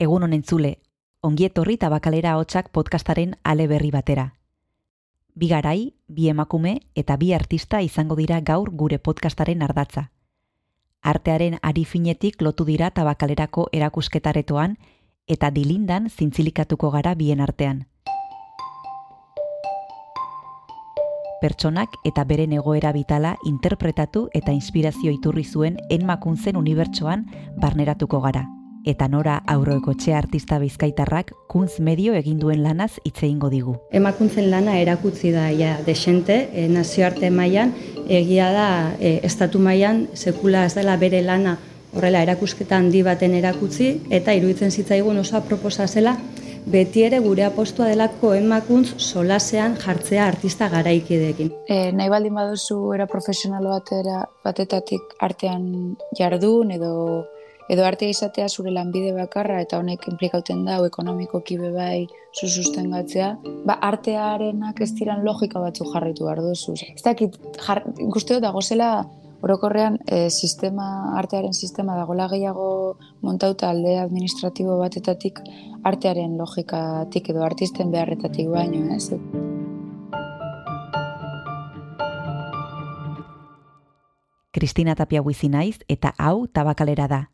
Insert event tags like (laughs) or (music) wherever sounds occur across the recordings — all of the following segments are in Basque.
Egun honen zule, ongietorri tabakalera hotxak podcastaren ale berri batera. Bi garai, bi emakume eta bi artista izango dira gaur gure podcastaren ardatza. Artearen ari finetik lotu dira tabakalerako erakusketaretoan eta dilindan zintzilikatuko gara bien artean. Pertsonak eta beren egoera bitala interpretatu eta inspirazio iturri zuen enmakuntzen unibertsoan barneratuko gara eta nora aurroekotxe artista bizkaitarrak kunz medio egin duen lanaz hitze eingo digu. Emakuntzen lana erakutzi da ja desente, e, nazioarte mailan egia da e, estatu mailan sekula ez dela bere lana horrela erakusketa handi baten erakutzi eta iruditzen zitzaigun oso proposa zela beti ere gure apostua delako emakuntz solasean jartzea artista garaikideekin. E, nahi baldin baduzu era profesional batera batetatik artean jardun edo edo arte izatea zure lanbide bakarra eta honek implikauten da ekonomiko kibe bai zu sustengatzea, ba artearenak ez diran logika batzu jarritu behar duzu. Ez dakit, jar, da gozela orokorrean e, sistema, artearen sistema dagoela gehiago montauta alde administratibo batetatik artearen logikatik edo artisten beharretatik baino, ez? Kristina Tapia naiz eta hau tabakalera da.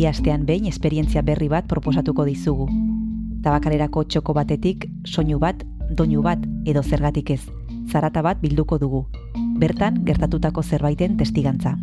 Bi astean behin esperientzia berri bat proposatuko dizugu. Tabakalerako txoko batetik, soinu bat, doinu bat edo zergatik ez, zarata bat bilduko dugu. Bertan, gertatutako zerbaiten testigantza.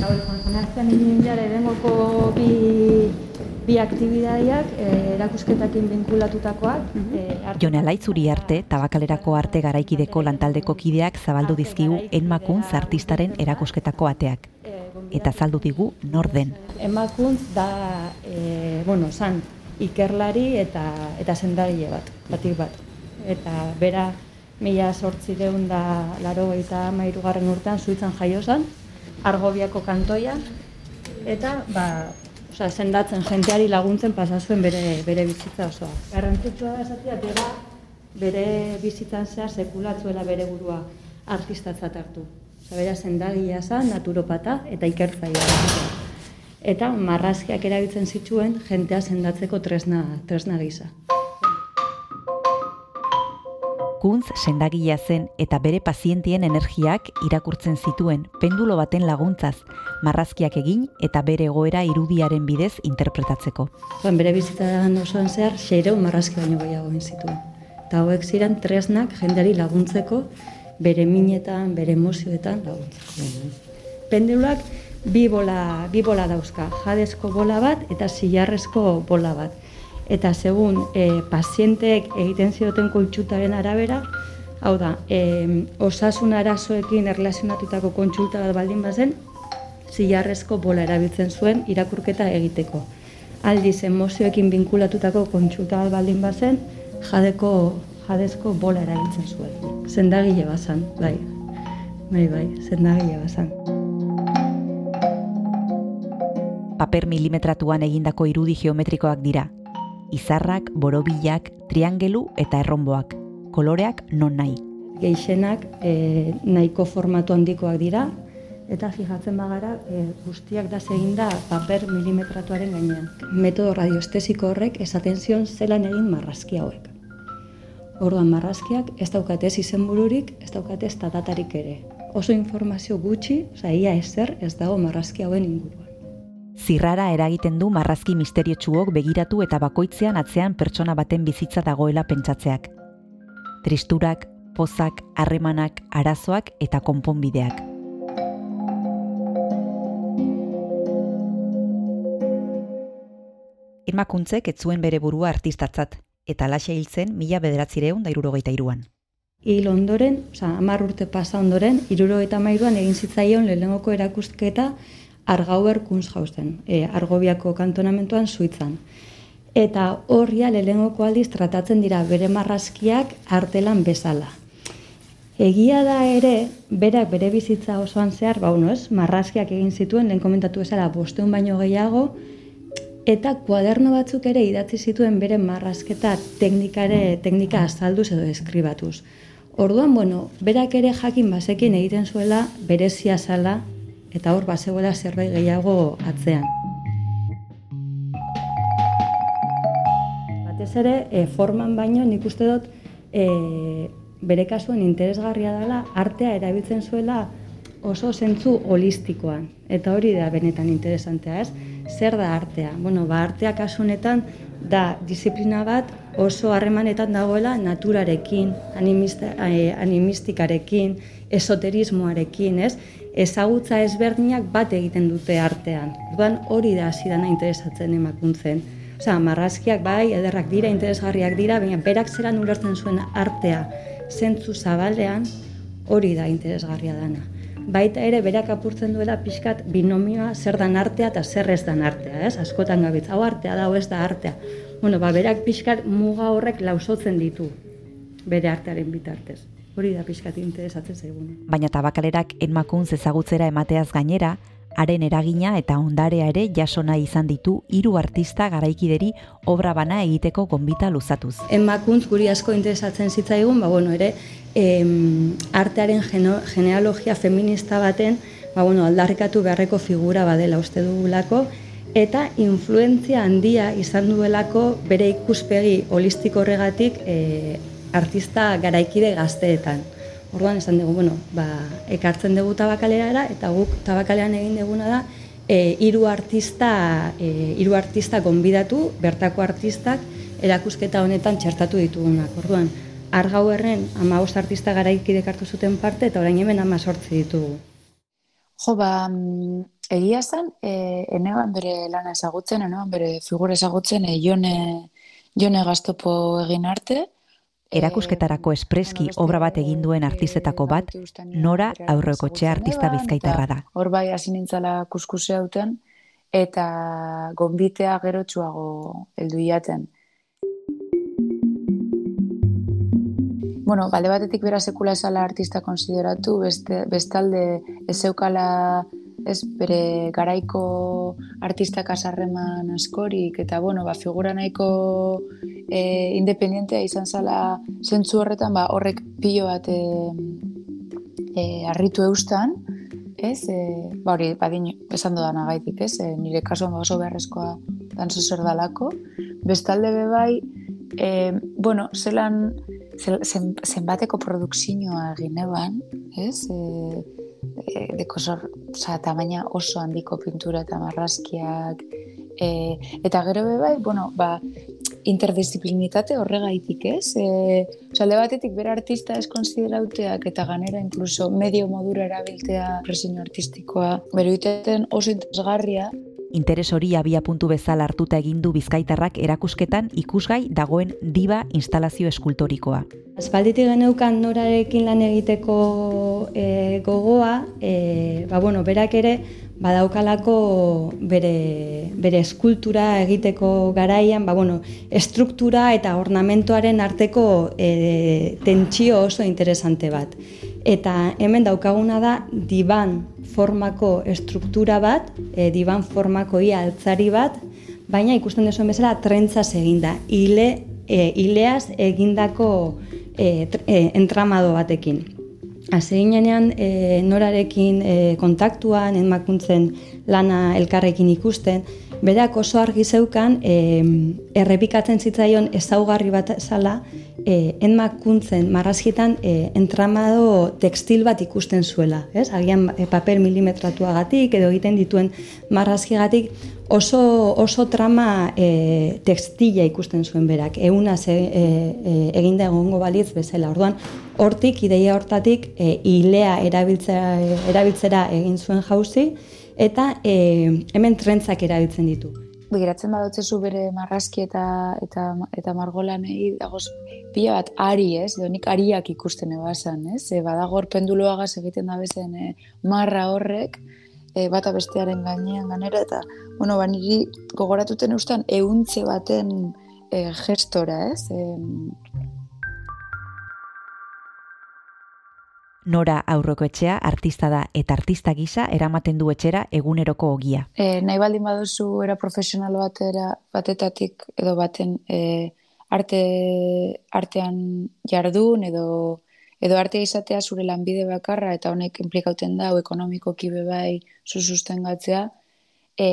Gaur, bi bi aktibidadiak e, erakusketakin binkulatutakoak. E, Jone Alaitzuri arte, tabakalerako arte garaikideko lantaldeko kideak zabaldu dizkigu enmakuntz artistaren erakusketako ateak. Eta zaldu digu nor den. Enmakuntz da, e, bueno, san, ikerlari eta eta sendarile bat, batik bat. Eta bera, mila sortzi deun da laro eta mairugarren urtean zuitzan jaio zan, argobiako kantoia, eta ba, Osa, sendatzen jenteari laguntzen pasazuen bere, bere bizitza osoa. Garrantzitsua da esatia, bera bere bizitzan zehar sekulatzuela bere burua artistatzat hartu. Osa, bera sendagia za, naturopata eta ikertzaia. Eta marrazkiak erabiltzen zituen jentea sendatzeko tresna, tresna gisa. Kuntz sendagilea zen eta bere pazientien energiak irakurtzen zituen pendulo baten laguntzaz, marrazkiak egin eta bere egoera irudiaren bidez interpretatzeko. Zuan bere bizitzaren osoan zehar, xeireu marrazki baino gehiago zituen. Eta hauek ziren tresnak jendeari laguntzeko bere minetan, bere emozioetan laguntzeko. Pendulak bi bola, bi bola dauzka, jadezko bola bat eta zilarrezko bola bat eta segun e, pazienteek egiten zioten kontsultaren arabera, hau da, e, osasun arazoekin erlazionatutako kontsulta bat baldin bazen, zilarrezko bola erabiltzen zuen irakurketa egiteko. Aldiz, emozioekin binkulatutako kontsulta bat baldin bazen, jadeko jadezko bola erabiltzen zuen. Zendagile bazan, bai. Bai, bai, zendagile bazan. Paper milimetratuan egindako irudi geometrikoak dira, izarrak, borobilak, triangelu eta erronboak, koloreak non nahi. Geixenak e, nahiko formatu handikoak dira, eta fijatzen bagara e, guztiak da egin da paper milimetratuaren gainean. Metodo radiostesiko horrek esaten zion zelan egin marrazki hauek. Orduan marrazkiak ez daukatez izenbururik, ez daukatez datarik ere. Oso informazio gutxi, oza, ia ezer ez dago marrazki hauen inguruan. Zirrara eragiten du marrazki misteriotsuok begiratu eta bakoitzean atzean pertsona baten bizitza dagoela pentsatzeak. Tristurak, pozak, harremanak, arazoak eta konponbideak. Irmakuntzek ez zuen bere burua artistatzat, eta lasa hiltzen mila bederatzireun da irurogeita iruan. Hil ondoren, oza, amar urte pasa ondoren, irurogeita mairuan egin zitzaion lehenengoko erakustketa Argauer Kunsthausen, e, Argobiako kantonamentuan Suitzan. Eta horria lehenengoko aldiz tratatzen dira bere marrazkiak artelan bezala. Egia da ere, berak bere bizitza osoan zehar, ba, ez, marrazkiak egin zituen, lehen komentatu ezara, bosteun baino gehiago, eta kuaderno batzuk ere idatzi zituen bere marrazketa teknikare, teknika azalduz edo eskribatuz. Orduan, bueno, berak ere jakin basekin egiten zuela berezia zala eta hor bazegoela zerbait gehiago atzean. Batez ere, e, forman baino nik uste dut e, bere kasuen interesgarria dela artea erabiltzen zuela oso zentzu holistikoan. Eta hori da benetan interesantea, ez? zer da artea? Bueno, ba, artea kasunetan da disiplina bat oso harremanetan dagoela naturarekin, animista, eh, animistikarekin, esoterismoarekin, ez? Ezagutza ezberdinak bat egiten dute artean. Orduan hori da hasi dana interesatzen emakuntzen. Osea, marrazkiak bai, ederrak dira, interesgarriak dira, baina berak zeran ulertzen zuen artea zentzu zabalean hori da interesgarria dana baita ere berak apurtzen duela pixkat binomioa zer dan artea eta zer ez dan artea, ez? Askotan gabitz, hau artea da, ez da artea. Bueno, ba, berak pixkat muga horrek lausotzen ditu bere artearen bitartez. Hori da pixkat interesatzen zaigune. Baina tabakalerak enmakuntz ezagutzera emateaz gainera, haren eragina eta ondarea ere jasona izan ditu hiru artista garaikideri obra bana egiteko gonbita luzatuz. Enmakuntz guri asko interesatzen zitzaigun, ba bueno, ere em, artearen genealogia feminista baten ba, bueno, aldarrikatu beharreko figura badela uste dugulako, eta influentzia handia izan duelako bere ikuspegi holistiko horregatik e, artista garaikide gazteetan. Orduan esan dugu, bueno, ba, ekartzen dugu tabakaleara eta guk tabakalean egin duguna da e, hiru artista e, hiru artista gonbidatu, bertako artistak erakusketa honetan txertatu ditugunak. Orduan, argau erren ama artista garaikidek hartu zuten parte eta orain hemen ama sortzi ditugu. Jo, ba, mm, egia zen, e, eneban bere lana ezagutzen, eneban bere figura ezagutzen, e, jone, jone gaztopo egin arte. Erakusketarako espreski obra bat egin duen artistetako bat, nora aurrekotxe artista bizkaitarra da. Hor bai, hasi nintzala kuskuse hauten, eta gombitea gerotxuago heldu iaten. bueno, balde batetik bera sekula esala artista konsideratu, beste, bestalde ez ez bere garaiko artista kasarreman askorik, eta bueno, ba, figura nahiko e, independentea izan zala zentzu horretan, ba, horrek pilo bat e, e, arritu eustan, ez, e, ba hori, badin, esan dudan agaitik, ez, e, nire kasuan ba oso beharrezkoa dan zer dalako, bestalde bebai, e, bueno, zelan, zen, zenbateko produkzioa egin eban, ez? E, e, deko zor, oza, tamaina oso handiko pintura eta marrazkiak, e, eta gero bai, bueno, ba, interdisciplinitate horregaitik, ez? E, alde batetik bera artista ez eta ganera inkluso medio modura erabiltea presiño artistikoa, bero oso interesgarria, Interes hori abia puntu bezala hartuta egin du Bizkaitarrak erakusketan ikusgai dagoen diba instalazio eskultorikoa. Aspalditik geneukan norarekin lan egiteko e, gogoa, e, ba, bueno, berak ere badaukalako bere, bere eskultura egiteko garaian, ba, bueno, estruktura eta ornamentoaren arteko e, tentsio oso interesante bat. Eta hemen daukaguna da diban formako estruktura bat, e, diban formako ia altzari bat, baina ikusten desuen bezala trentzaz eginda, ile, e, ileaz egindako e, e, entramado batekin. Azeginean e, norarekin e, kontaktuan, enmakuntzen lana elkarrekin ikusten, berak oso argi zeukan e, errepikatzen zitzaion ezaugarri bat zala e, enmakuntzen marrazkitan e, entramado tekstil bat ikusten zuela. Ez? Agian e, paper milimetratuagatik edo egiten dituen marrazkigatik oso, oso trama e, tekstila ikusten zuen berak. Euna ze, e, e, eginda egongo balitz bezala. Orduan, hortik, ideia hortatik, e, ilea erabiltzera, erabiltzera egin zuen jauzi, eta e, hemen trentzak erabiltzen ditu. Begiratzen badotzezu bere marrazki eta eta eta margolanei dagoz pila bat ari, ez? Donik ariak ikusten ebasan, ez? E, badagor penduloagaz egiten da bezen e, marra horrek e, bata bestearen gainean ganera eta bueno, ba niri gogoratuten ustan euntze baten e, gestora, ez? E, Nora aurroko etxea artista da eta artista gisa eramaten du etxera eguneroko ogia. E, nahi baldin baduzu era profesional batera batetatik edo baten e, arte, artean jardun edo edo artea izatea zure lanbide bakarra eta honek implikauten da ekonomiko kibe bai sustengatzea e,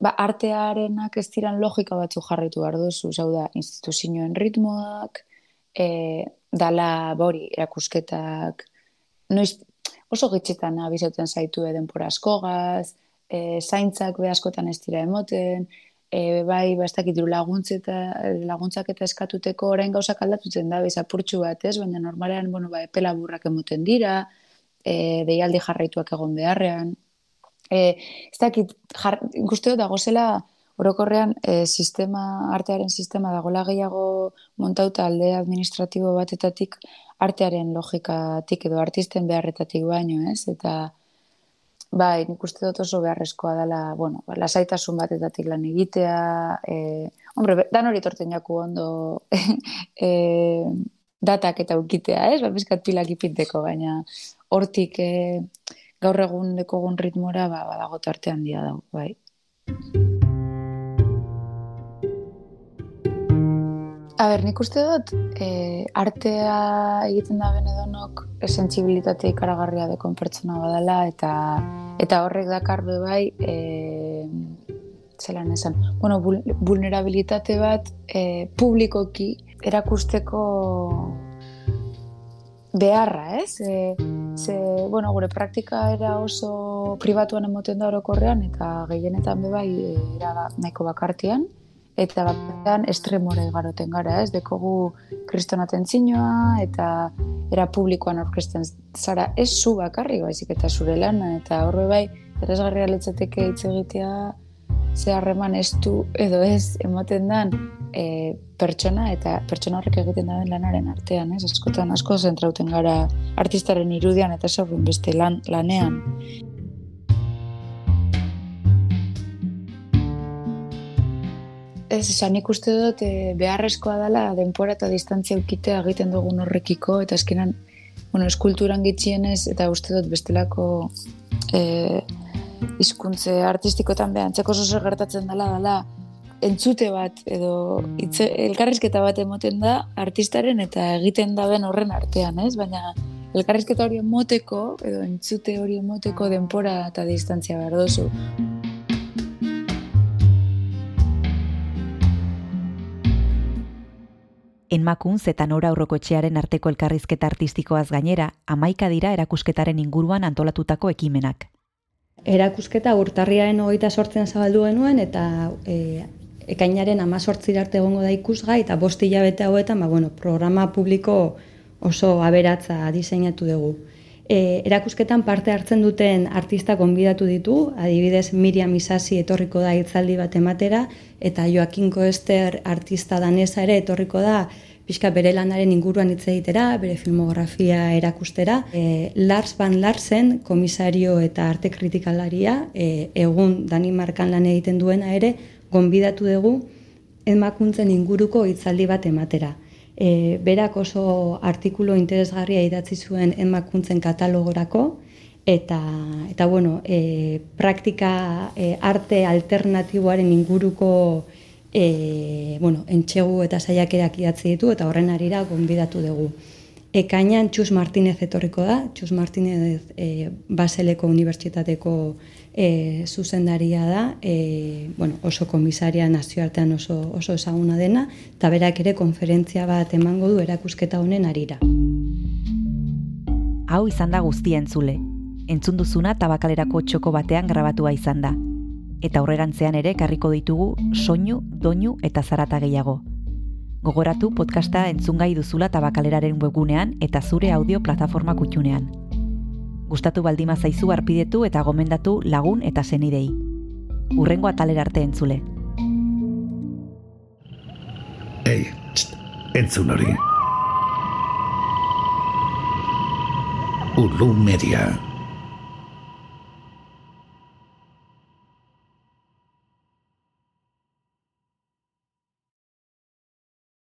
ba, artearenak ez diran logika batzu jarritu behar duzu, zau da, instituzioen ritmoak, e, dala bori erakusketak, noiz oso gitxetan abizauten zaitu denpora askogaz, e, zaintzak be askotan ez dira emoten, e, bai, ba, ez laguntzak eta eskatuteko orain gauzak aldatutzen da, bez apurtxu bat, ez? Baina normalean, bueno, ba, epela burrak emoten dira, e, deialdi jarraituak egon beharrean. E, ez dakit, jar, guztio dago orokorrean, e, sistema, artearen sistema dagoela gehiago montauta alde administratibo batetatik, artearen logikatik edo artisten beharretatik baino, ez? Eta bai, nik uste dut oso beharrezkoa dela, bueno, ba, lasaitasun batetatik lan egitea, e, hombre, dan hori torten jaku ondo (laughs) e, datak eta ukitea, ez? Ba, bizkat pilak ipinteko, baina hortik e, gaur egun dekogun ritmora, ba, badago tarte handia dago, bai. A ber, nik uste dut, e, artea egiten da benedonok esentzibilitate ikaragarria dekon pertsona badala, eta eta horrek dakar be bai, e, zelan esan, bueno, vulnerabilitate bat e, publikoki erakusteko beharra, ez? E, ze, bueno, gure praktika era oso pribatuan emoten da orokorrean, eta gehienetan be bai, era nahiko bakartian, eta batean estremore garoten gara, ez? Dekogu kriston atentzinoa eta era publikoan orkesten zara ez zu bakarri baizik eta zure lana eta horre bai eresgarria litzateke hitz egitea ze harreman ez du edo ez ematen dan e, pertsona eta pertsona horrek egiten da lanaren artean, ez? Askotan asko zentrauten gara artistaren irudian eta sorrun beste lan, lanean. Ez, esan ikuste dut e, beharrezkoa dela denpora eta distantzia ukitea egiten dugun horrekiko, eta eskenan, bueno, eskulturan gitxienez, eta uste dut bestelako e, izkuntze artistikotan behan, txeko zozo gertatzen dela, dela, entzute bat, edo itze, elkarrizketa bat emoten da, artistaren eta egiten da ben horren artean, ez? Baina, elkarrizketa hori emoteko, edo entzute hori emoteko denpora eta distantzia behar dozu. Enmakuntz eta nora aurroko etxearen arteko elkarrizketa artistikoaz gainera, amaika dira erakusketaren inguruan antolatutako ekimenak. Erakusketa urtarriaren hogeita sortzen zabaldu genuen eta e, ekainaren amazortzir arte egongo da ikusgai eta bosti hilabete hauetan ba, bueno, programa publiko oso aberatza diseinatu dugu. E, erakusketan parte hartzen duten artista konbidatu ditu, adibidez Miriam Isasi etorriko da hitzaldi bat ematera, eta Joaquin Koester artista danesa ere etorriko da pixka bere lanaren inguruan hitz egitera, bere filmografia erakustera. E, Lars Van Larsen, komisario eta arte kritikalaria, e, egun Danimarkan lan egiten duena ere, gonbidatu dugu emakuntzen inguruko hitzaldi bat ematera. E, berak oso artikulu interesgarria idatzi zuen emakuntzen katalogorako, eta, eta bueno, e, praktika e, arte alternatiboaren inguruko e, bueno, entxegu eta saiakerak idatzi ditu eta horren arira gonbidatu dugu. Ekainan Txus Martinez etorriko da, Txus Martinez e, Baseleko Unibertsitateko e, zuzendaria da, e, bueno, oso komisaria nazioartean oso, oso ezaguna dena, eta berak ere konferentzia bat emango du erakusketa honen arira. Hau izan da guztia entzule. Entzun duzuna tabakalerako txoko batean grabatua izan da eta aurrerantzean ere karriko ditugu soinu, doinu eta zarata gehiago. Gogoratu podcasta entzungai duzula tabakaleraren webgunean eta zure audio plataforma kutxunean. Gustatu baldima zaizu arpidetu eta gomendatu lagun eta zenidei. Urrengo atalera arte entzule. Ei, txt, entzun hori. Ulu Media.